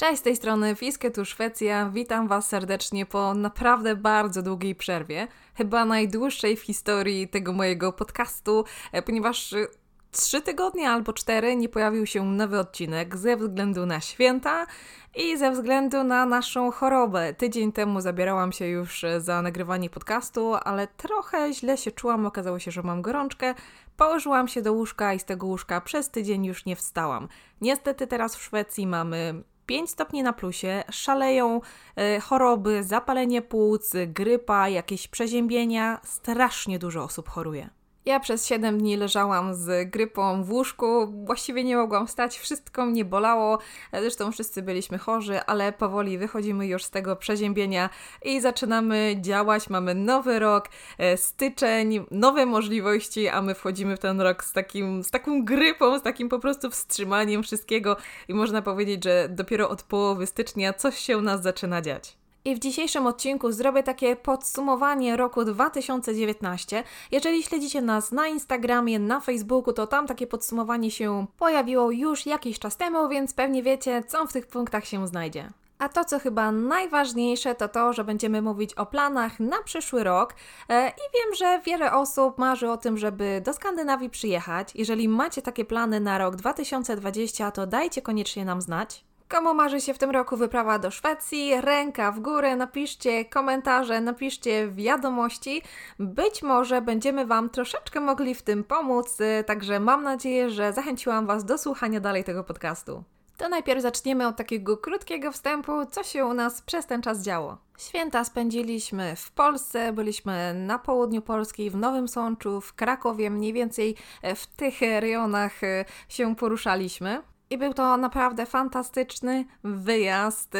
Cześć, z tej strony Fiske, tu Szwecja. Witam Was serdecznie po naprawdę bardzo długiej przerwie. Chyba najdłuższej w historii tego mojego podcastu, e, ponieważ e, trzy tygodnie albo cztery nie pojawił się nowy odcinek ze względu na święta i ze względu na naszą chorobę. Tydzień temu zabierałam się już e, za nagrywanie podcastu, ale trochę źle się czułam. Okazało się, że mam gorączkę. Położyłam się do łóżka i z tego łóżka przez tydzień już nie wstałam. Niestety teraz w Szwecji mamy 5 stopni na plusie, szaleją e, choroby, zapalenie płuc, grypa, jakieś przeziębienia. Strasznie dużo osób choruje. Ja przez 7 dni leżałam z grypą w łóżku, właściwie nie mogłam wstać, wszystko mnie bolało, zresztą wszyscy byliśmy chorzy, ale powoli wychodzimy już z tego przeziębienia i zaczynamy działać. Mamy nowy rok, e, styczeń, nowe możliwości, a my wchodzimy w ten rok z, takim, z taką grypą, z takim po prostu wstrzymaniem wszystkiego i można powiedzieć, że dopiero od połowy stycznia coś się u nas zaczyna dziać. I w dzisiejszym odcinku zrobię takie podsumowanie roku 2019. Jeżeli śledzicie nas na Instagramie, na Facebooku, to tam takie podsumowanie się pojawiło już jakiś czas temu, więc pewnie wiecie, co w tych punktach się znajdzie. A to, co chyba najważniejsze, to to, że będziemy mówić o planach na przyszły rok. E, I wiem, że wiele osób marzy o tym, żeby do Skandynawii przyjechać. Jeżeli macie takie plany na rok 2020, to dajcie koniecznie nam znać. Komu marzy się w tym roku wyprawa do Szwecji? Ręka w górę, napiszcie komentarze, napiszcie wiadomości. Być może będziemy Wam troszeczkę mogli w tym pomóc, y, także mam nadzieję, że zachęciłam Was do słuchania dalej tego podcastu. To najpierw zaczniemy od takiego krótkiego wstępu, co się u nas przez ten czas działo. Święta spędziliśmy w Polsce, byliśmy na południu Polski, w Nowym Sączu, w Krakowie, mniej więcej w tych rejonach y, się poruszaliśmy. I był to naprawdę fantastyczny wyjazd.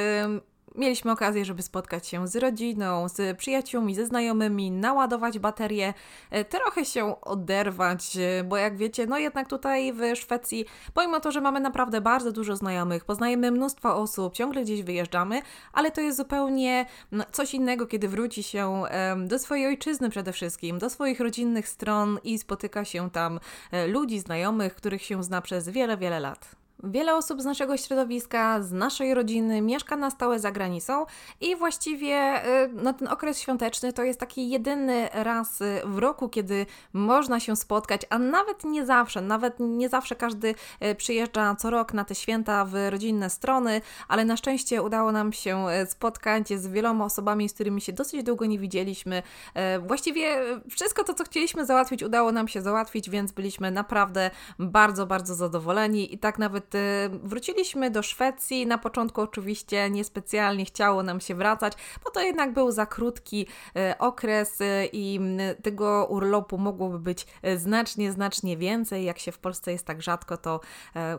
Mieliśmy okazję, żeby spotkać się z rodziną, z przyjaciółmi, ze znajomymi, naładować baterie, e, trochę się oderwać, e, bo jak wiecie, no jednak tutaj w Szwecji, pomimo to, że mamy naprawdę bardzo dużo znajomych, poznajemy mnóstwo osób, ciągle gdzieś wyjeżdżamy, ale to jest zupełnie no, coś innego, kiedy wróci się do swojej ojczyzny przede wszystkim, do swoich rodzinnych stron i spotyka się tam e, ludzi, znajomych, których się zna przez wiele, wiele lat. Wiele osób z naszego środowiska, z naszej rodziny mieszka na stałe za granicą i właściwie y, no, ten okres świąteczny to jest taki jedyny raz y, w roku, kiedy można się spotkać, a nawet nie zawsze, nawet nie zawsze każdy y, przyjeżdża co rok na te święta w rodzinne strony, ale na szczęście udało nam się spotkać z wieloma osobami, z którymi się dosyć długo nie widzieliśmy. Właściwie wszystko to, co chcieliśmy załatwić, udało nam się załatwić, więc byliśmy naprawdę bardzo, bardzo zadowoleni i tak nawet wróciliśmy do Szwecji. Na początku oczywiście niespecjalnie chciało nam się wracać, bo to jednak był za krótki e, okres e, i tego urlopu mogłoby być e, znacznie, znacznie więcej. Jak się w Polsce jest tak rzadko, to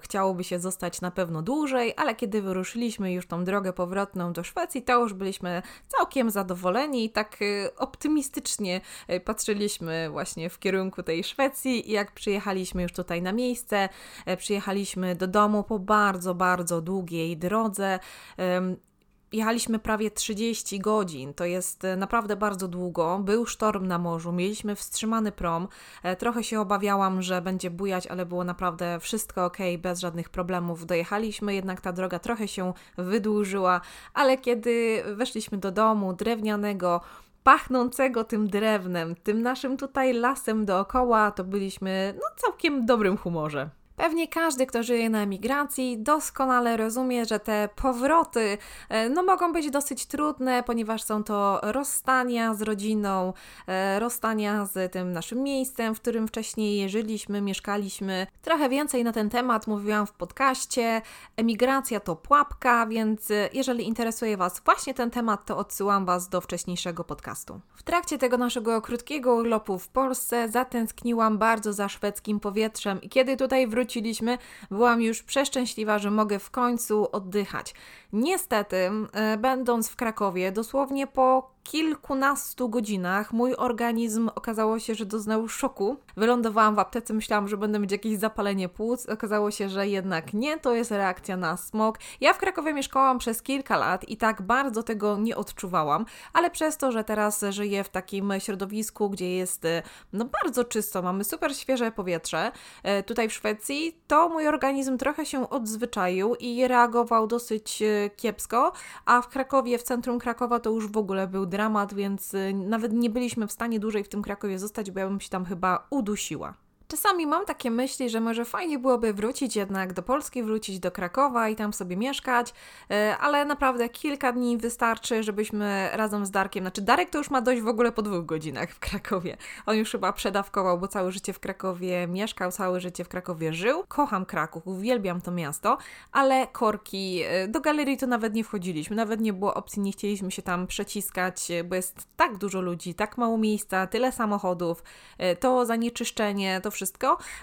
chciałoby się zostać na pewno dłużej, ale kiedy wyruszyliśmy już tą drogę powrotną do Szwecji, to już byliśmy całkiem zadowoleni i tak optymistycznie patrzyliśmy właśnie w kierunku tej Szwecji i jak przyjechaliśmy już tutaj na miejsce, przyjechaliśmy do domu, domu po bardzo, bardzo długiej drodze. Jechaliśmy prawie 30 godzin, to jest e, naprawdę bardzo długo. Był sztorm na morzu, mieliśmy wstrzymany prom. E, trochę się obawiałam, że będzie bujać, ale było naprawdę wszystko ok, bez żadnych problemów. Dojechaliśmy, jednak ta droga trochę się wydłużyła, ale kiedy weszliśmy do domu drewnianego, pachnącego tym drewnem, tym naszym tutaj lasem dookoła, to byliśmy no całkiem dobrym humorze. Pewnie każdy, kto żyje na emigracji, doskonale rozumie, że te powroty e, no, mogą być dosyć trudne, ponieważ są to rozstania z rodziną, e, rozstania z tym naszym miejscem, w którym wcześniej żyliśmy, mieszkaliśmy. Trochę więcej na ten temat mówiłam w podcaście. Emigracja to pułapka, więc jeżeli interesuje Was właśnie ten temat, to odsyłam Was do wcześniejszego podcastu. W trakcie tego naszego krótkiego urlopu w Polsce zatęskniłam bardzo za szwedzkim powietrzem i kiedy tutaj wróciłam, wróciliśmy, byłam już przeszczęśliwa, że mogę w końcu oddychać. Niestety, e, będąc w Krakowie, dosłownie po kilkunastu godzinach mój organizm okazało się, że doznał szoku. Wylądowałam w aptece, myślałam, że będę mieć jakieś zapalenie płuc. Okazało się, że jednak nie, to jest reakcja na smog. Ja w Krakowie mieszkałam przez kilka lat i tak bardzo tego nie odczuwałam, ale przez to, że teraz żyję w takim środowisku, gdzie jest no bardzo czysto, mamy super świeże powietrze e, tutaj w Szwecji, to mój organizm trochę się odzwyczaił i reagował dosyć e, kiepsko, a w Krakowie, w centrum Krakowa to już w ogóle był dramat, więc y, nawet nie byliśmy w stanie dłużej w tym Krakowie zostać, bo ja bym się tam chyba udusiła. Czasami mam takie myśli, że może fajnie byłoby wrócić jednak do Polski, wrócić do Krakowa i tam sobie mieszkać, e, ale naprawdę kilka dni wystarczy, żebyśmy razem z Darkiem, znaczy Darek to już ma dość w ogóle po dwóch godzinach w Krakowie. On już chyba przedawkował, bo całe życie w Krakowie mieszkał, całe życie w Krakowie żył. Kocham Kraków, uwielbiam to miasto, ale korki, e, do galerii to nawet nie wchodziliśmy, nawet nie było opcji, nie chcieliśmy się tam przeciskać, e, bo jest tak dużo ludzi, tak mało miejsca, tyle samochodów, to zanieczyszczenie, to wszystko,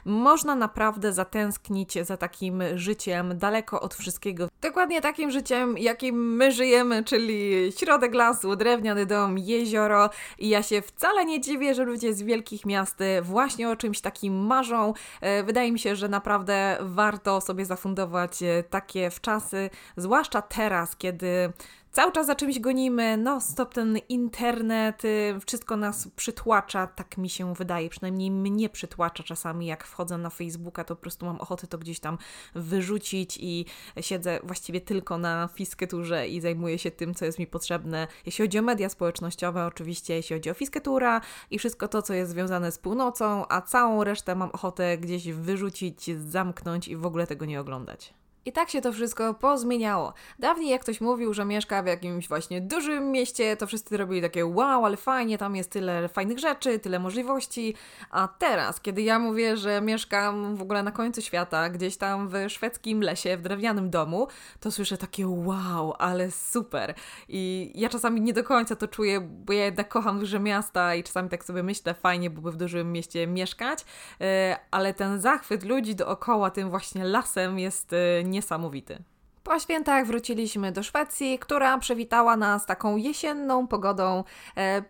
można naprawdę zatęsknić za takim życiem daleko od wszystkiego. Dokładnie takim życiem, jakim my żyjemy, czyli środek lasu, drewniany dom, jezioro. I ja się wcale nie dziwię, że ludzie z wielkich miast właśnie o czymś takim marzą. E, wydaje mi się, że naprawdę warto sobie zafundować e, takie wczasy, zwłaszcza teraz, kiedy Cały czas za czymś gonimy, no stop ten internet, y, wszystko nas przytłacza, tak mi się wydaje, przynajmniej mnie przytłacza czasami, jak wchodzę na Facebooka, to po prostu mam ochotę to gdzieś tam wyrzucić i siedzę właściwie tylko na fisketurze i zajmuję się tym, co jest mi potrzebne, jeśli chodzi o media społecznościowe, oczywiście, jeśli chodzi o fisketura i wszystko to, co jest związane z północą, a całą resztę mam ochotę gdzieś wyrzucić, zamknąć i w ogóle tego nie oglądać. I tak się to wszystko pozmieniało. Dawniej jak ktoś mówił, że mieszka w jakimś właśnie dużym mieście, to wszyscy robili takie wow, ale fajnie, tam jest tyle fajnych rzeczy, tyle możliwości. A teraz, kiedy ja mówię, że mieszkam w ogóle na końcu świata, gdzieś tam w szwedzkim lesie, w drewnianym domu, to słyszę takie wow, ale super. I ja czasami nie do końca to czuję, bo ja jednak kocham duże miasta i czasami tak sobie myślę, fajnie byłoby w dużym mieście mieszkać, e, ale ten zachwyt ludzi dookoła tym właśnie lasem jest nie niesamowity. Po świętach wróciliśmy do Szwecji, która przywitała nas taką jesienną pogodą.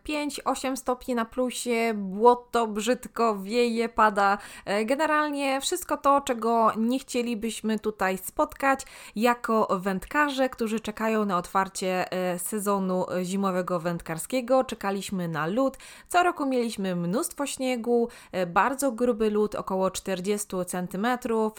5-8 e, stopni na plusie, błoto, brzydko, wieje, pada. E, generalnie wszystko to, czego nie chcielibyśmy tutaj spotkać jako wędkarze, którzy czekają na otwarcie e, sezonu zimowego wędkarskiego. Czekaliśmy na lód. Co roku mieliśmy mnóstwo śniegu, bardzo gruby lód, około 40 cm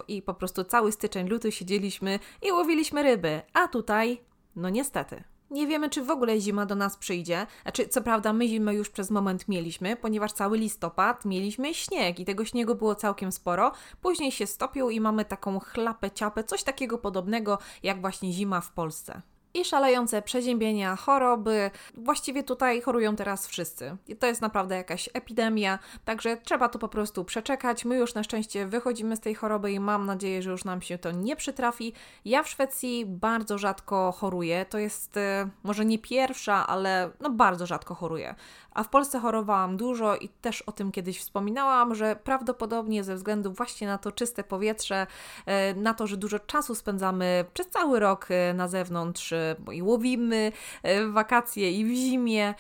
i po prostu cały styczeń, luty siedzieliśmy i łowiliśmy mieliśmy ryby, a tutaj, no niestety. Nie wiemy, czy w ogóle zima do nas przyjdzie. Znaczy, co prawda, my zimę już przez moment mieliśmy, ponieważ cały listopad mieliśmy śnieg i tego śniegu było całkiem sporo. Później się stopił i mamy taką chlapę ciapę, coś takiego podobnego jak właśnie zima w Polsce i szalejące przeziębienia, choroby. Właściwie tutaj chorują teraz wszyscy. I to jest naprawdę jakaś epidemia, także trzeba to po prostu przeczekać. My już na szczęście wychodzimy z tej choroby i mam nadzieję, że już nam się to nie przytrafi. Ja w Szwecji bardzo rzadko choruję. To jest e, może nie pierwsza, ale no bardzo rzadko choruję. A w Polsce chorowałam dużo i też o tym kiedyś wspominałam, że prawdopodobnie ze względu właśnie na to czyste powietrze, e, na to, że dużo czasu spędzamy przez cały rok e, na zewnątrz, bo i łowimy w wakacje i w zimie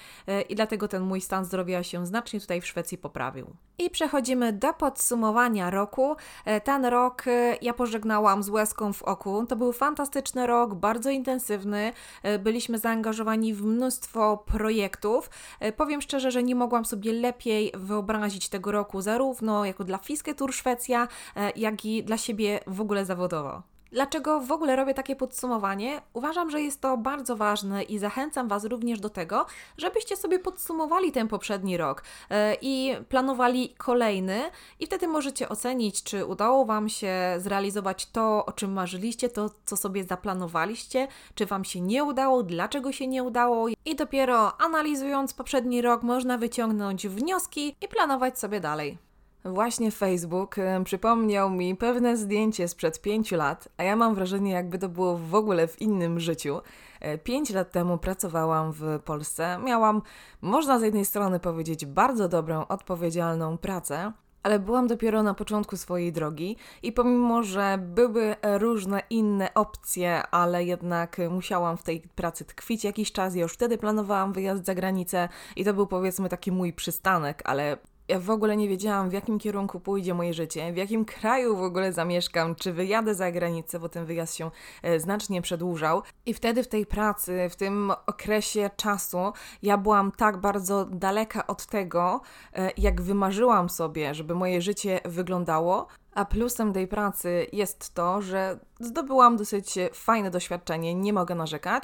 i dlatego ten mój stan zdrowia się znacznie tutaj w Szwecji poprawił. I przechodzimy do podsumowania roku. E, ten rok e, ja pożegnałam z łezką w oku. To był fantastyczny rok, bardzo intensywny. E, byliśmy zaangażowani w mnóstwo projektów. Powiem szczerze, że nie mogłam sobie lepiej wyobrazić tego roku, zarówno jako dla Fisketur Szwecja, jak i dla siebie w ogóle zawodowo. Dlaczego w ogóle robię takie podsumowanie? Uważam, że jest to bardzo ważne i zachęcam Was również do tego, żebyście sobie podsumowali ten poprzedni rok e, i planowali kolejny, i wtedy możecie ocenić, czy udało Wam się zrealizować to, o czym marzyliście, to, co sobie zaplanowaliście, czy Wam się nie udało, dlaczego się nie udało, i dopiero analizując poprzedni rok, można wyciągnąć wnioski i planować sobie dalej. Właśnie Facebook przypomniał mi pewne zdjęcie sprzed pięciu lat, a ja mam wrażenie, jakby to było w ogóle w innym życiu. E, pięć lat temu pracowałam w Polsce. Miałam, można z jednej strony powiedzieć, bardzo dobrą, odpowiedzialną pracę, ale byłam dopiero na początku swojej drogi i pomimo, że były różne inne opcje, ale jednak musiałam w tej pracy tkwić jakiś czas, ja już wtedy planowałam wyjazd za granicę i to był powiedzmy taki mój przystanek, ale ja w ogóle nie wiedziałam, w jakim kierunku pójdzie moje życie, w jakim kraju w ogóle zamieszkam, czy wyjadę za granicę, bo ten wyjazd się e, znacznie przedłużał. I wtedy w tej pracy, w tym okresie czasu, ja byłam tak bardzo daleka od tego, e, jak wymarzyłam sobie, żeby moje życie wyglądało, a plusem tej pracy jest to, że zdobyłam dosyć fajne doświadczenie, nie mogę narzekać,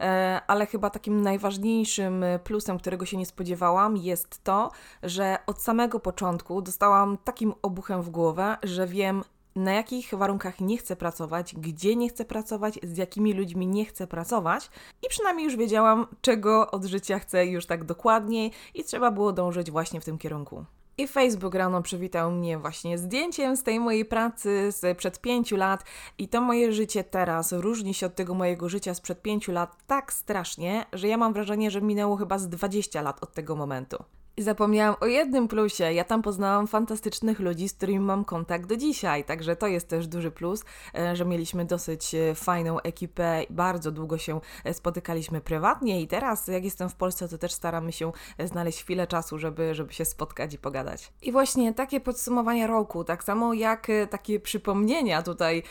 e, ale chyba takim najważniejszym plusem, którego się nie spodziewałam, jest to, że od samego początku dostałam takim obuchem w głowę, że wiem, na jakich warunkach nie chcę pracować, gdzie nie chcę pracować, z jakimi ludźmi nie chcę pracować i przynajmniej już wiedziałam, czego od życia chcę już tak dokładniej i trzeba było dążyć właśnie w tym kierunku. I Facebook rano przywitał mnie właśnie zdjęciem z tej mojej pracy sprzed pięciu lat i to moje życie teraz różni się od tego mojego życia sprzed pięciu lat tak strasznie, że ja mam wrażenie, że minęło chyba z 20 lat od tego momentu. Zapomniałam o jednym plusie. Ja tam poznałam fantastycznych ludzi, z którymi mam kontakt do dzisiaj. Także to jest też duży plus, e, że mieliśmy dosyć e, fajną ekipę. Bardzo długo się e, spotykaliśmy prywatnie i teraz, jak jestem w Polsce, to też staramy się znaleźć chwilę czasu, żeby, żeby się spotkać i pogadać. I właśnie takie podsumowania roku, tak samo jak takie przypomnienia tutaj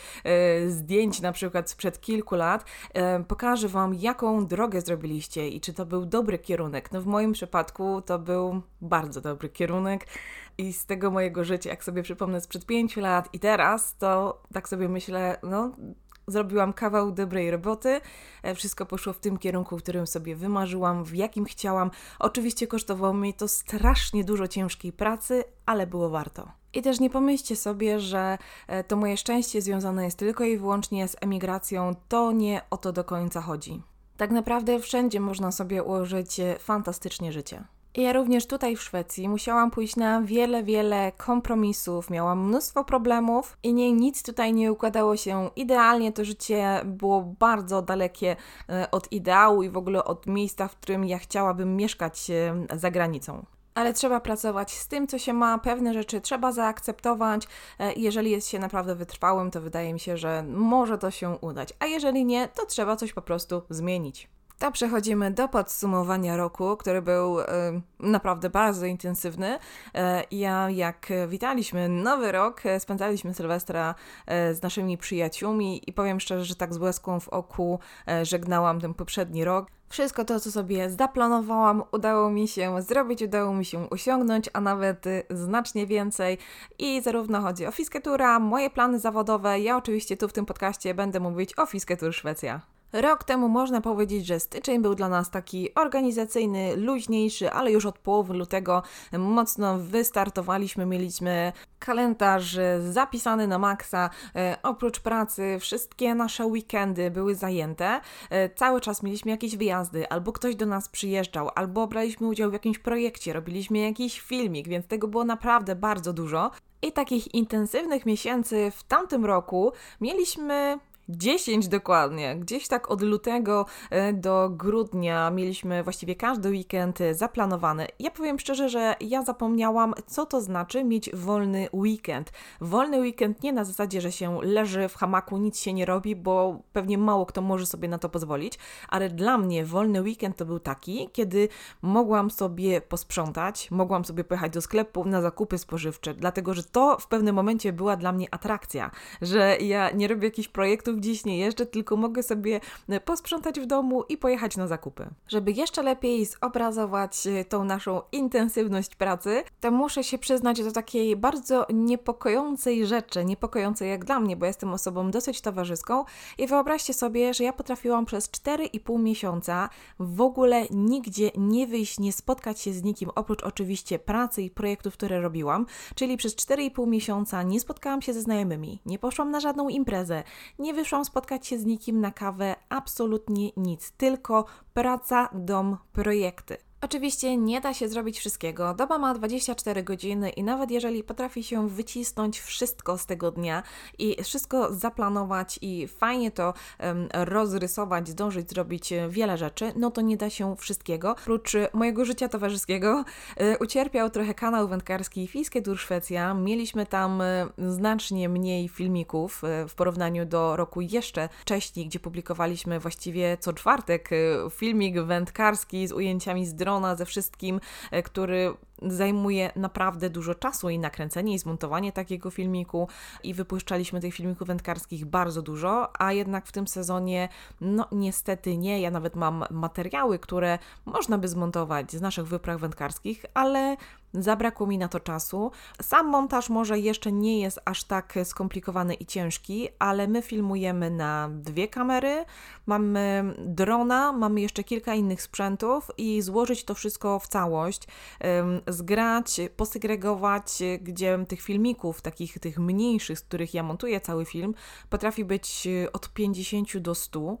zdjęć na przykład sprzed kilku lat, pokażę Wam, jaką drogę zrobiliście i czy to był dobry kierunek. No w moim przypadku to był bardzo dobry kierunek. I z tego mojego życia, jak sobie przypomnę sprzed pięciu lat i teraz, to tak sobie myślę, no, zrobiłam kawał dobrej roboty. E, wszystko poszło w tym kierunku, w którym sobie wymarzyłam, w jakim chciałam. Oczywiście kosztowało mi to strasznie dużo ciężkiej pracy, ale było warto. I też nie pomyślcie sobie, że e, to moje szczęście związane jest tylko i wyłącznie z emigracją. To nie o to do końca chodzi. Tak naprawdę wszędzie można sobie ułożyć e, fantastycznie życie. Ja również tutaj w Szwecji musiałam pójść na wiele, wiele kompromisów, miałam mnóstwo problemów i nie, nic tutaj nie układało się idealnie. To życie było bardzo dalekie e, od ideału i w ogóle od miejsca, w którym ja chciałabym mieszkać e, za granicą ale trzeba pracować z tym, co się ma, pewne rzeczy trzeba zaakceptować. E, jeżeli jest się naprawdę wytrwałym, to wydaje mi się, że może to się udać, a jeżeli nie, to trzeba coś po prostu zmienić. To przechodzimy do podsumowania roku, który był y, naprawdę bardzo intensywny. Y, ja, jak witaliśmy nowy rok, spędzaliśmy Sylwestra y, z naszymi przyjaciółmi i powiem szczerze, że tak z łezką w oku żegnałam ten poprzedni rok. Wszystko to, co sobie zaplanowałam, udało mi się zrobić, udało mi się osiągnąć, a nawet znacznie więcej. I zarówno chodzi o fisketura, moje plany zawodowe. Ja oczywiście tu w tym podcaście będę mówić o Fisketur Szwecja. Rok temu można powiedzieć, że styczeń był dla nas taki organizacyjny, luźniejszy, ale już od połowy lutego mocno wystartowaliśmy, mieliśmy kalendarz zapisany na maksa. E, oprócz pracy, wszystkie nasze weekendy były zajęte. E, cały czas mieliśmy jakieś wyjazdy, albo ktoś do nas przyjeżdżał, albo braliśmy udział w jakimś projekcie, robiliśmy jakiś filmik, więc tego było naprawdę bardzo dużo. I takich intensywnych miesięcy w tamtym roku mieliśmy 10 dokładnie. Gdzieś tak od lutego e, do grudnia mieliśmy właściwie każdy weekend e, zaplanowany. Ja powiem szczerze, że ja zapomniałam, co to znaczy mieć wolny weekend. Wolny weekend nie na zasadzie, że się leży w hamaku, nic się nie robi, bo pewnie mało kto może sobie na to pozwolić, ale dla mnie wolny weekend to był taki, kiedy mogłam sobie posprzątać, mogłam sobie pojechać do sklepu na zakupy spożywcze, dlatego że to w pewnym momencie była dla mnie atrakcja, że ja nie robię jakichś projektów, gdzieś nie jeżdżę, tylko mogę sobie e, posprzątać w domu i pojechać na zakupy. Żeby jeszcze lepiej zobrazować e, tą naszą intensywność pracy, to muszę się przyznać do takiej bardzo niepokojącej rzeczy, niepokojącej jak dla mnie, bo jestem osobą dosyć towarzyską i wyobraźcie sobie, że ja potrafiłam przez 4,5 miesiąca w ogóle nigdzie nie wyjść, nie spotkać się z nikim, oprócz oczywiście pracy i projektów, które robiłam, czyli przez 4,5 miesiąca nie spotkałam się ze znajomymi, nie poszłam na żadną imprezę, nie wyszłam spotkać się z nikim na kawę, absolutnie nic, tylko praca, dom, projekty. Oczywiście nie da się zrobić wszystkiego. Doba ma 24 godziny i nawet jeżeli potrafi się wycisnąć wszystko z tego dnia i wszystko zaplanować i fajnie to um, rozrysować, zdążyć zrobić e, wiele rzeczy, no to nie da się wszystkiego. Oprócz mojego życia towarzyskiego y, ucierpiał trochę kanał wędkarski Fiskie Tour Szwecja. Mieliśmy tam y, znacznie mniej filmików y, w porównaniu do roku jeszcze wcześniej, gdzie publikowaliśmy właściwie co czwartek filmik wędkarski z ujęciami z drona, ze wszystkim, który zajmuje naprawdę dużo czasu i nakręcenie i zmontowanie takiego filmiku i wypuszczaliśmy tych filmików wędkarskich bardzo dużo, a jednak w tym sezonie no niestety nie. Ja nawet mam materiały, które można by zmontować z naszych wypraw wędkarskich, ale Zabrakło mi na to czasu. Sam montaż może jeszcze nie jest aż tak skomplikowany i ciężki, ale my filmujemy na dwie kamery, mamy drona, mamy jeszcze kilka innych sprzętów i złożyć to wszystko w całość, zgrać, posegregować, gdzie tych filmików, takich tych mniejszych, z których ja montuję cały film, potrafi być od 50 do 100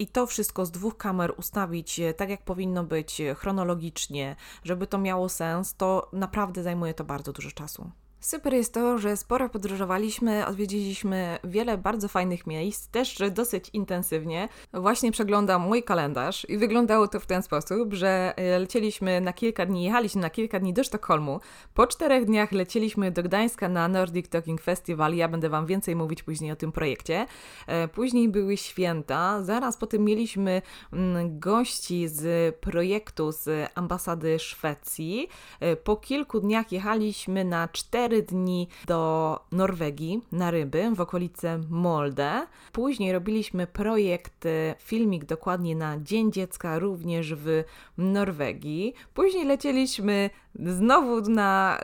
i to wszystko z dwóch kamer ustawić e, tak, jak powinno być, e, chronologicznie, żeby to miało sens, to naprawdę zajmuje to bardzo dużo czasu. Super jest to, że sporo podróżowaliśmy, odwiedziliśmy wiele bardzo fajnych miejsc, też dosyć intensywnie. Właśnie przeglądam mój kalendarz i wyglądało to w ten sposób, że e, lecieliśmy na kilka dni, jechaliśmy na kilka dni do Sztokholmu. Po czterech dniach lecieliśmy do Gdańska na Nordic Talking Festival. Ja będę Wam więcej mówić później o tym projekcie. E, później były święta. Zaraz potem mieliśmy mm, gości z projektu z ambasady Szwecji. E, po kilku dniach jechaliśmy na cztery 4 dni do Norwegii na ryby w okolice Molde. Później robiliśmy projekt, filmik dokładnie na Dzień Dziecka również w Norwegii. Później lecieliśmy znowu na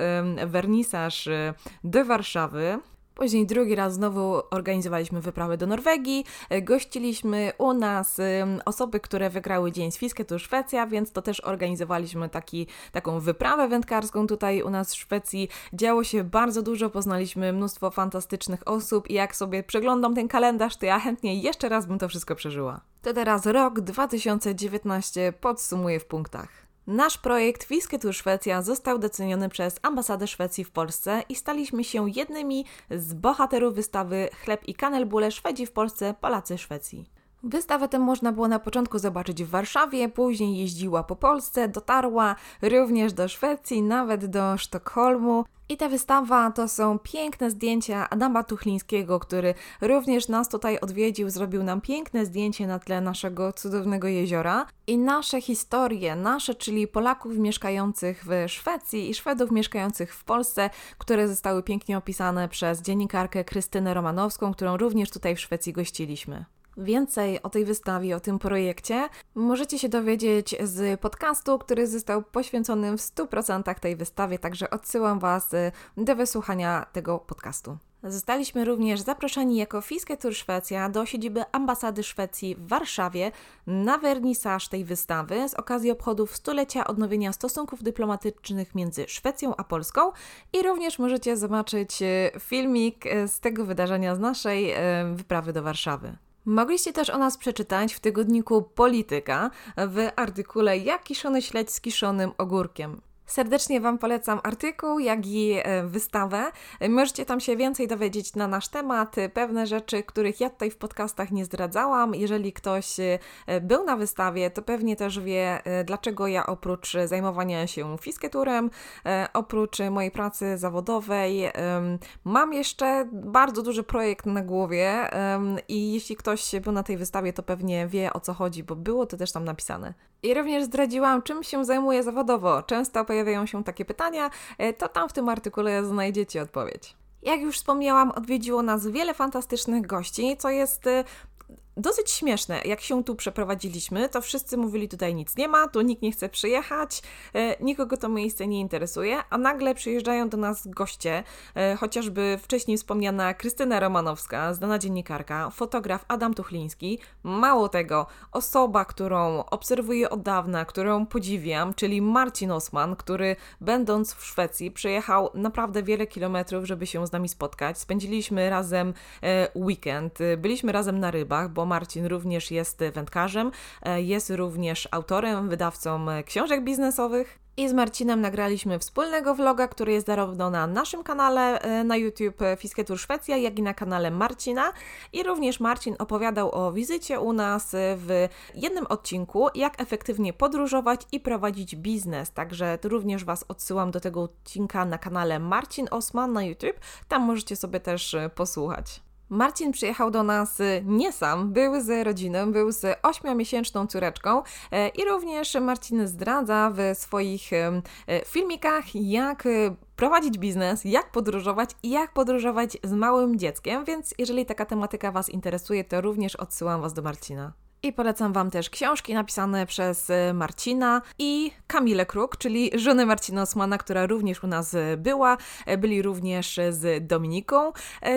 wernisaż e, do Warszawy. Później drugi raz znowu organizowaliśmy wyprawę do Norwegii. E, gościliśmy u nas osoby, które wygrały Dzień z to Szwecja, więc to też organizowaliśmy taki, taką wyprawę wędkarską tutaj u nas w Szwecji. Działo się bardzo dużo, poznaliśmy mnóstwo fantastycznych osób i jak sobie przeglądam ten kalendarz, to ja chętnie jeszcze raz bym to wszystko przeżyła. To teraz rok 2019 podsumuję w punktach. Nasz projekt Fisketur Szwecja został doceniony przez ambasadę Szwecji w Polsce i staliśmy się jednymi z bohaterów wystawy Chleb i kanelbule Szwedzi w Polsce, Polacy Szwecji. Wystawę tę można było na początku zobaczyć w Warszawie, później jeździła po Polsce, dotarła również do Szwecji, nawet do Sztokholmu. I ta wystawa to są piękne zdjęcia Adama Tuchlińskiego, który również nas tutaj odwiedził, zrobił nam piękne zdjęcie na tle naszego cudownego jeziora. I nasze historie, nasze, czyli Polaków mieszkających w Szwecji i Szwedów mieszkających w Polsce, które zostały pięknie opisane przez dziennikarkę Krystynę Romanowską, którą również tutaj w Szwecji gościliśmy. Więcej o tej wystawie, o tym projekcie możecie się dowiedzieć z podcastu, który został poświęcony w 100% tej wystawie, także odsyłam Was y, do wysłuchania tego podcastu. Zostaliśmy również zaproszeni jako Fiske Tour Szwecja do siedziby ambasady Szwecji w Warszawie na wernisaż tej wystawy z okazji obchodów stulecia odnowienia stosunków dyplomatycznych między Szwecją a Polską i również możecie zobaczyć y, filmik y, z tego wydarzenia z naszej wyprawy do Warszawy. Mogliście też o nas przeczytać w tygodniku Polityka w artykule Jak kiszony śledź z kiszonym ogórkiem. Serdecznie Wam polecam artykuł, jak i e, wystawę. Możecie tam się więcej dowiedzieć na nasz temat, pewne rzeczy, których ja tutaj w podcastach nie zdradzałam. Jeżeli ktoś e, był na wystawie, to pewnie też wie, e, dlaczego ja oprócz zajmowania się fisketurem, oprócz mojej pracy zawodowej, mam jeszcze bardzo duży projekt na głowie i jeśli ktoś był na tej wystawie, to pewnie wie o co chodzi, bo było to też tam napisane. I również zdradziłam, czym się zajmuję zawodowo. Często pojawiają się takie pytania, e, to tam w tym artykule znajdziecie odpowiedź. Jak już wspomniałam, odwiedziło nas wiele fantastycznych gości, co jest e, dosyć śmieszne. Jak się tu przeprowadziliśmy, to wszyscy mówili tutaj nic nie ma, tu nikt nie chce przyjechać, e, nikogo to miejsce nie interesuje, a nagle przyjeżdżają do nas goście, e, chociażby wcześniej wspomniana Krystyna Romanowska, znana dziennikarka, fotograf Adam Tuchliński, mało tego, osoba, którą obserwuję od dawna, którą podziwiam, czyli Marcin Osman, który będąc w Szwecji przejechał naprawdę wiele kilometrów, żeby się z nami spotkać. Spędziliśmy razem e, weekend, byliśmy razem na rybach, bo Marcin również jest wędkarzem, jest również autorem, wydawcą książek biznesowych. I z Marcinem nagraliśmy wspólnego vloga, który jest zarówno na naszym kanale e, na YouTube e, Fisketur Szwecja, jak i na kanale Marcina. I również Marcin opowiadał o wizycie u nas w jednym odcinku, jak efektywnie podróżować i prowadzić biznes. Także również Was odsyłam do tego odcinka na kanale Marcin Osman na YouTube. Tam możecie sobie też e, posłuchać. Marcin przyjechał do nas y, nie sam, był z rodziną, był z ośmiomiesięczną córeczką e, i również Marcin zdradza w swoich e, filmikach, jak y, prowadzić biznes, jak podróżować i jak podróżować z małym dzieckiem, więc jeżeli taka tematyka Was interesuje, to również odsyłam Was do Marcina. I polecam Wam też książki napisane przez e, Marcina i Kamilę Kruk, czyli żonę Marcina Osmana, która również u nas e, była. E, byli również z Dominiką,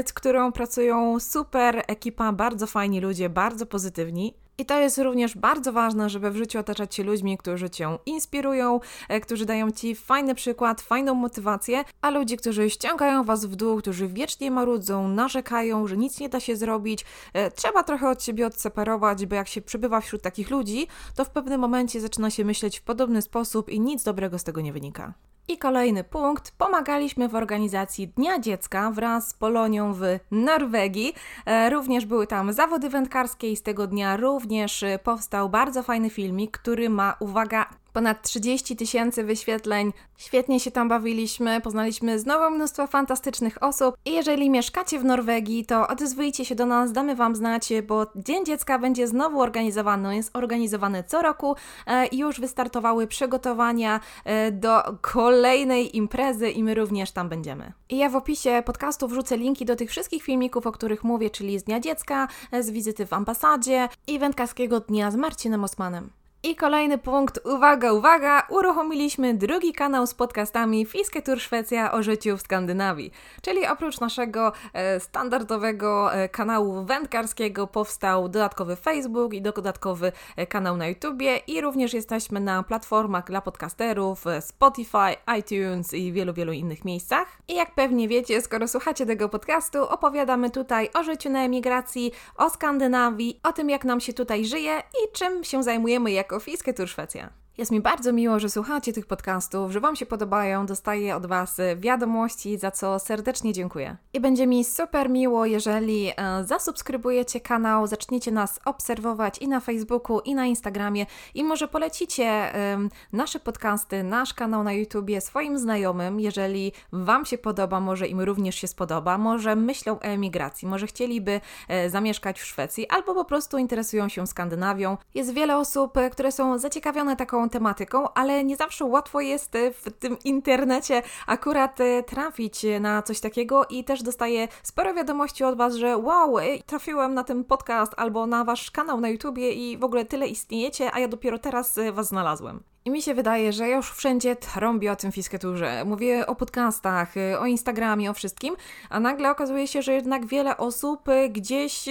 z którą pracują super ekipa, bardzo fajni ludzie, bardzo pozytywni. I to jest również bardzo ważne, żeby w życiu otaczać się ludźmi, którzy cię inspirują, e, którzy dają ci fajny przykład, fajną motywację, a ludzi, którzy ściągają was w dół, którzy wiecznie marudzą, narzekają, że nic nie da się zrobić, e, trzeba trochę od siebie odseparować, bo jak się przebywa wśród takich ludzi, to w pewnym momencie zaczyna się myśleć w podobny sposób i nic dobrego z tego nie wynika. I kolejny punkt. Pomagaliśmy w organizacji Dnia Dziecka wraz z Polonią w Norwegii. E, również były tam zawody wędkarskie i z tego dnia również powstał bardzo fajny filmik, który ma, uwaga, Ponad 30 tysięcy wyświetleń. Świetnie się tam bawiliśmy, poznaliśmy znowu mnóstwo fantastycznych osób. I jeżeli mieszkacie w Norwegii, to odezwijcie się do nas, damy Wam znać, bo Dzień Dziecka będzie znowu organizowany. Jest organizowany co roku e, i już wystartowały przygotowania e, do kolejnej imprezy i my również tam będziemy. I ja w opisie podcastu wrzucę linki do tych wszystkich filmików, o których mówię, czyli z Dnia Dziecka, e, z wizyty w ambasadzie i wędkarskiego dnia z Marcinem Osmanem. I kolejny punkt, uwaga, uwaga, uruchomiliśmy drugi kanał z podcastami Fiske Tour Szwecja o życiu w Skandynawii. Czyli oprócz naszego e, standardowego e, kanału wędkarskiego powstał dodatkowy Facebook i dodatkowy e, kanał na YouTubie i również jesteśmy na platformach dla podcasterów e, Spotify, iTunes i wielu, wielu innych miejscach. I jak pewnie wiecie, skoro słuchacie tego podcastu, opowiadamy tutaj o życiu na emigracji, o Skandynawii, o tym jak nam się tutaj żyje i czym się zajmujemy jak jako Fiskę Tour Szwecja. Jest mi bardzo miło, że słuchacie tych podcastów, że Wam się podobają, dostaję od Was wiadomości, za co serdecznie dziękuję. I będzie mi super miło, jeżeli e, zasubskrybujecie kanał, zaczniecie nas obserwować i na Facebooku, i na Instagramie, i może polecicie e, nasze podcasty, nasz kanał na YouTubie swoim znajomym, jeżeli Wam się podoba, może im również się spodoba, może myślą o emigracji, może chcieliby e, zamieszkać w Szwecji, albo po prostu interesują się Skandynawią. Jest wiele osób, e, które są zaciekawione taką tematyką, ale nie zawsze łatwo jest e, w tym internecie akurat e, trafić na coś takiego i też dostaję sporo wiadomości od Was, że wow, trafiłem na ten podcast albo na Wasz kanał na YouTubie i w ogóle tyle istniejecie, a ja dopiero teraz e, Was znalazłem. I mi się wydaje, że ja już wszędzie trąbię o tym fisketurze. Mówię o podcastach, o Instagramie, o wszystkim, a nagle okazuje się, że jednak wiele osób gdzieś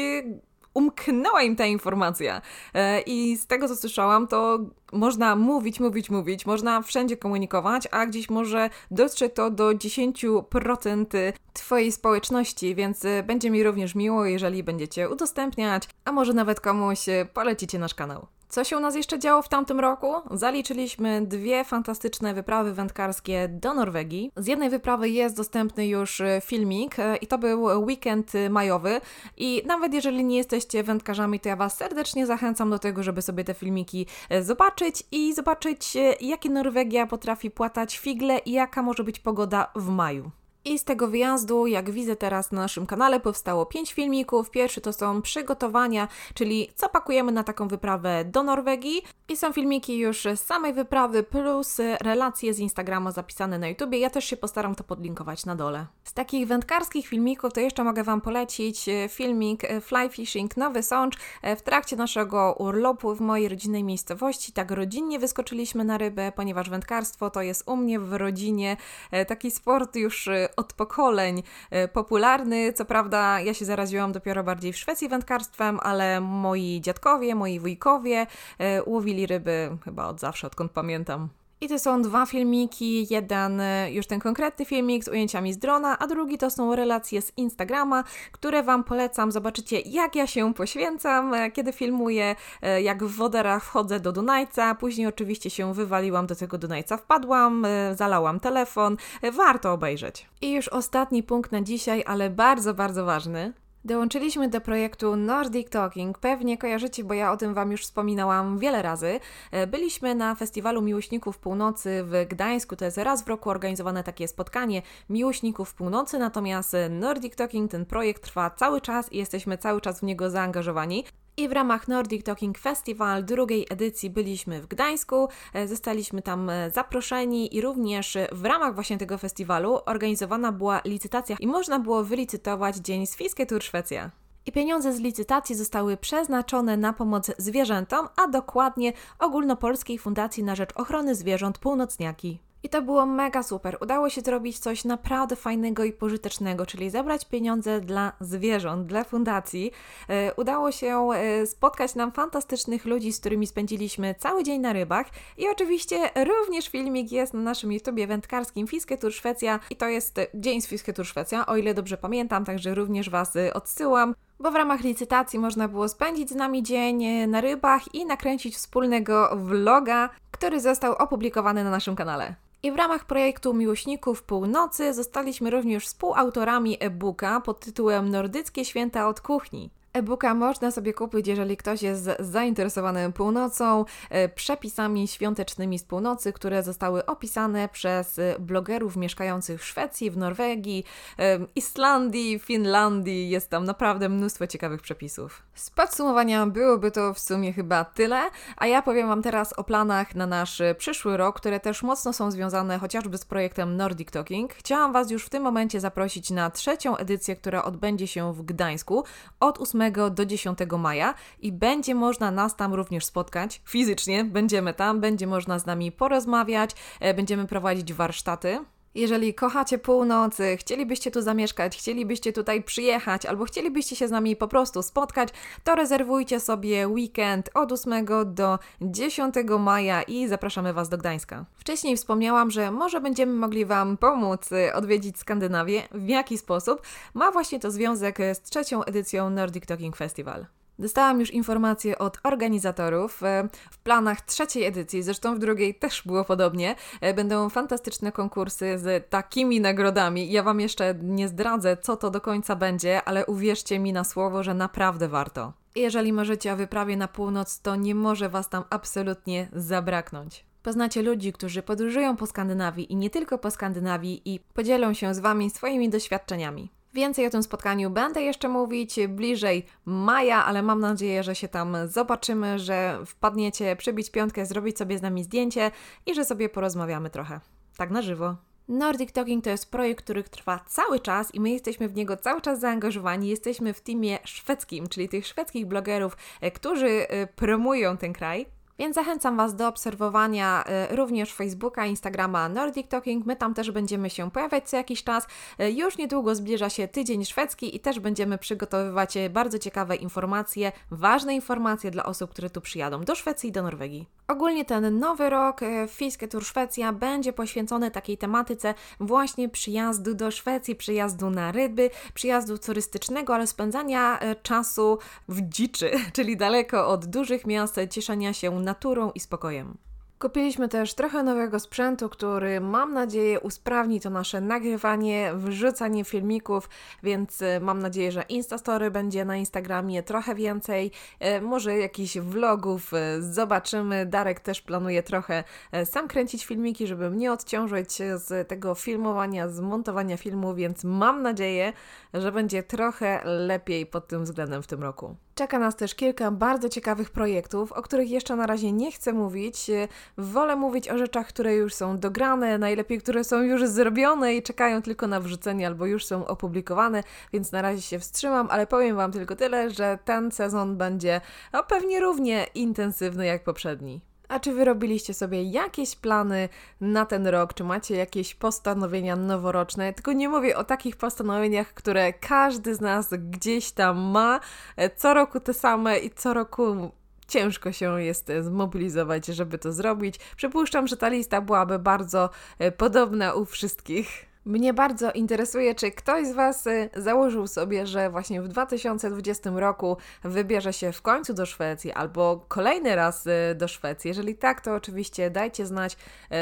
umknęła im ta informacja. E, I z tego, co słyszałam, to można mówić, mówić, mówić, można wszędzie komunikować, a gdzieś może dotrzeć to do 10% Twojej społeczności, więc e, będzie mi również miło, jeżeli będziecie udostępniać, a może nawet komuś e, polecicie nasz kanał. Co się u nas jeszcze działo w tamtym roku? Zaliczyliśmy dwie fantastyczne wyprawy wędkarskie do Norwegii. Z jednej wyprawy jest dostępny już e, filmik e, i to był weekend majowy. I nawet jeżeli nie jesteście wędkarzami, to ja Was serdecznie zachęcam do tego, żeby sobie te filmiki e, zobaczyć i zobaczyć, jakie Norwegia potrafi płatać figle i jaka może być pogoda w maju. I z tego wyjazdu, jak widzę teraz na naszym kanale, powstało pięć filmików. Pierwszy to są przygotowania, czyli co pakujemy na taką wyprawę do Norwegii. I są filmiki już z samej wyprawy, plus relacje z Instagrama zapisane na YouTubie. Ja też się postaram to podlinkować na dole. Z takich wędkarskich filmików to jeszcze mogę Wam polecić e, filmik e, Fly Fishing Nowy Sącz. E, w trakcie naszego urlopu w mojej rodzinnej miejscowości tak rodzinnie wyskoczyliśmy na rybę, ponieważ wędkarstwo to jest u mnie w rodzinie taki sport już od pokoleń e, popularny. Co prawda, ja się zaraziłam dopiero bardziej w Szwecji wędkarstwem, ale moi dziadkowie, moi wujkowie e, łowili ryby chyba od zawsze, odkąd pamiętam. I to są dwa filmiki, jeden y, już ten konkretny filmik z ujęciami z drona, a drugi to są relacje z Instagrama, które Wam polecam. Zobaczycie, jak ja się poświęcam, e, kiedy filmuję, e, jak w woderach wchodzę do Dunajca. Później oczywiście się wywaliłam do tego Dunajca, wpadłam, e, zalałam telefon. Warto obejrzeć. I już ostatni punkt na dzisiaj, ale bardzo, bardzo ważny. Dołączyliśmy do projektu Nordic Talking. Pewnie kojarzycie, bo ja o tym Wam już wspominałam wiele razy. E, byliśmy na Festiwalu Miłośników Północy w Gdańsku. To jest raz w roku organizowane takie spotkanie Miłośników Północy. Natomiast Nordic Talking, ten projekt trwa cały czas i jesteśmy cały czas w niego zaangażowani. I w ramach Nordic Talking Festival drugiej edycji byliśmy w Gdańsku, e, zostaliśmy tam e, zaproszeni i również w ramach właśnie tego festiwalu organizowana była licytacja i można było wylicytować Dzień Swiskie Tour Szwecja. I pieniądze z licytacji zostały przeznaczone na pomoc zwierzętom, a dokładnie Ogólnopolskiej Fundacji na Rzecz Ochrony Zwierząt Północniaki. I to było mega super. Udało się zrobić coś naprawdę fajnego i pożytecznego, czyli zebrać pieniądze dla zwierząt, dla fundacji. E, udało się e, spotkać nam fantastycznych ludzi, z którymi spędziliśmy cały dzień na rybach. I oczywiście również filmik jest na naszym YouTubie wędkarskim Fiske Tour Szwecja i to jest Dzień z Fiske Tour Szwecja, o ile dobrze pamiętam, także również Was e, odsyłam bo w ramach licytacji można było spędzić z nami dzień na rybach i nakręcić wspólnego vloga, który został opublikowany na naszym kanale. I w ramach projektu Miłośników Północy zostaliśmy również współautorami e-booka pod tytułem Nordyckie Święta od Kuchni. E-booka można sobie kupić, jeżeli ktoś jest zainteresowany północą, e, przepisami świątecznymi z północy, które zostały opisane przez e, blogerów mieszkających w Szwecji, w Norwegii, e, Islandii, Finlandii. Jest tam naprawdę mnóstwo ciekawych przepisów. Z podsumowania byłoby to w sumie chyba tyle, a ja powiem Wam teraz o planach na nasz przyszły rok, które też mocno są związane chociażby z projektem Nordic Talking. Chciałam Was już w tym momencie zaprosić na trzecią edycję, która odbędzie się w Gdańsku od 8 do 10 maja i będzie można nas tam również spotkać fizycznie. Będziemy tam, będzie można z nami porozmawiać, e, będziemy prowadzić warsztaty. Jeżeli kochacie północy, chcielibyście tu zamieszkać, chcielibyście tutaj przyjechać, albo chcielibyście się z nami po prostu spotkać, to rezerwujcie sobie weekend od 8 do 10 maja i zapraszamy Was do Gdańska. Wcześniej wspomniałam, że może będziemy mogli Wam pomóc y, odwiedzić Skandynawię. W jaki sposób? Ma właśnie to związek z trzecią edycją Nordic Talking Festival. Dostałam już informacje od organizatorów. E, w planach trzeciej edycji, zresztą w drugiej też było podobnie, e, będą fantastyczne konkursy z takimi nagrodami. Ja Wam jeszcze nie zdradzę, co to do końca będzie, ale uwierzcie mi na słowo, że naprawdę warto. Jeżeli marzycie o wyprawie na północ, to nie może Was tam absolutnie zabraknąć. Poznacie ludzi, którzy podróżują po Skandynawii i nie tylko po Skandynawii i podzielą się z Wami swoimi doświadczeniami. Więcej o tym spotkaniu będę jeszcze mówić bliżej maja, ale mam nadzieję, że się tam zobaczymy, że wpadniecie przybić piątkę, zrobić sobie z nami zdjęcie i że sobie porozmawiamy trochę. Tak na żywo. Nordic Talking to jest projekt, który trwa cały czas i my jesteśmy w niego cały czas zaangażowani. Jesteśmy w teamie szwedzkim, czyli tych szwedzkich blogerów, e, którzy e, promują ten kraj. Więc zachęcam Was do obserwowania y, również Facebooka, Instagrama Nordic Talking. My tam też będziemy się pojawiać co jakiś czas. Y, już niedługo zbliża się tydzień szwedzki i też będziemy przygotowywać y, bardzo ciekawe informacje, ważne informacje dla osób, które tu przyjadą do Szwecji i do Norwegii. Ogólnie ten nowy rok Fiske Tour Szwecja będzie poświęcony takiej tematyce właśnie przyjazdu do Szwecji, przyjazdu na ryby, przyjazdu turystycznego, ale spędzania czasu w dziczy, czyli daleko od dużych miast, cieszenia się naturą i spokojem. Kupiliśmy też trochę nowego sprzętu, który mam nadzieję usprawni to nasze nagrywanie, wrzucanie filmików, więc y, mam nadzieję, że Instastory będzie na Instagramie trochę więcej, y, może jakichś vlogów y, zobaczymy. Darek też planuje trochę sam kręcić filmiki, żeby mnie odciążyć z tego filmowania, z montowania filmu, więc mam nadzieję, że będzie trochę lepiej pod tym względem w tym roku. Czeka nas też kilka bardzo ciekawych projektów, o których jeszcze na razie nie chcę mówić. Wolę mówić o rzeczach, które już są dograne, najlepiej, które są już zrobione i czekają tylko na wrzucenie albo już są opublikowane, więc na razie się wstrzymam, ale powiem Wam tylko tyle, że ten sezon będzie no, pewnie równie intensywny jak poprzedni. A czy wy robiliście sobie jakieś plany na ten rok? Czy macie jakieś postanowienia noworoczne? Tylko nie mówię o takich postanowieniach, które każdy z nas gdzieś tam ma, e, co roku te same i co roku ciężko się jest zmobilizować, żeby to zrobić. Przypuszczam, że ta lista byłaby bardzo e, podobna u wszystkich. Mnie bardzo interesuje, czy ktoś z Was y, założył sobie, że właśnie w 2020 roku wybierze się w końcu do Szwecji albo kolejny raz y, do Szwecji. Jeżeli tak, to oczywiście dajcie znać,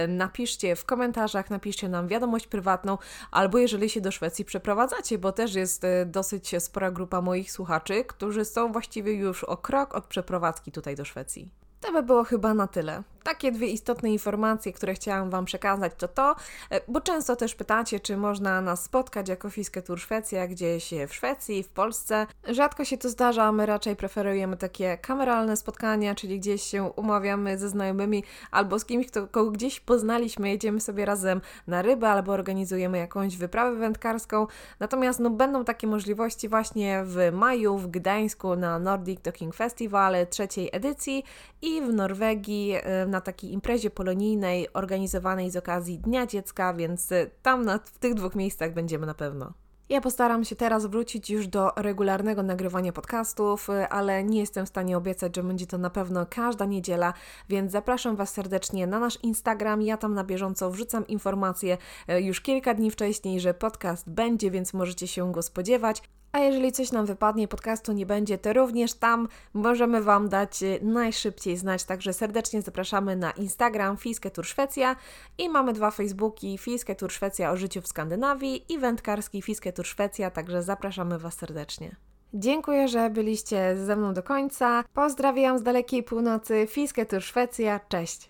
y, napiszcie w komentarzach, napiszcie nam wiadomość prywatną, albo jeżeli się do Szwecji przeprowadzacie, bo też jest dosyć spora grupa moich słuchaczy, którzy są właściwie już o krok od przeprowadzki tutaj do Szwecji. To by było chyba na tyle takie dwie istotne informacje, które chciałam Wam przekazać, to to, e, bo często też pytacie, czy można nas spotkać jako Fiskę Tour Szwecja gdzieś w Szwecji, w Polsce. Rzadko się to zdarza, my raczej preferujemy takie kameralne spotkania, czyli gdzieś się umawiamy ze znajomymi albo z kimś, kto, kogo gdzieś poznaliśmy, jedziemy sobie razem na rybę albo organizujemy jakąś wyprawę wędkarską. Natomiast no, będą takie możliwości właśnie w maju w Gdańsku na Nordic Talking Festival trzeciej edycji i w Norwegii e, na na takiej imprezie polonijnej organizowanej z okazji Dnia Dziecka, więc y, tam na, w tych dwóch miejscach będziemy na pewno. Ja postaram się teraz wrócić już do regularnego nagrywania podcastów, y, ale nie jestem w stanie obiecać, że będzie to na pewno każda niedziela, więc zapraszam Was serdecznie na nasz Instagram. Ja tam na bieżąco wrzucam informacje y, już kilka dni wcześniej, że podcast będzie, więc możecie się go spodziewać. A jeżeli coś nam wypadnie, podcastu nie będzie, to również tam możemy Wam dać y, najszybciej znać. Także serdecznie zapraszamy na Instagram Fiske Tour Szwecja i mamy dwa Facebooki Fiske Tour Szwecja o życiu w Skandynawii i wędkarski Fiske Tour Szwecja, także zapraszamy Was serdecznie. Dziękuję, że byliście ze mną do końca. Pozdrawiam z dalekiej północy. Fiske Tour Szwecja. Cześć!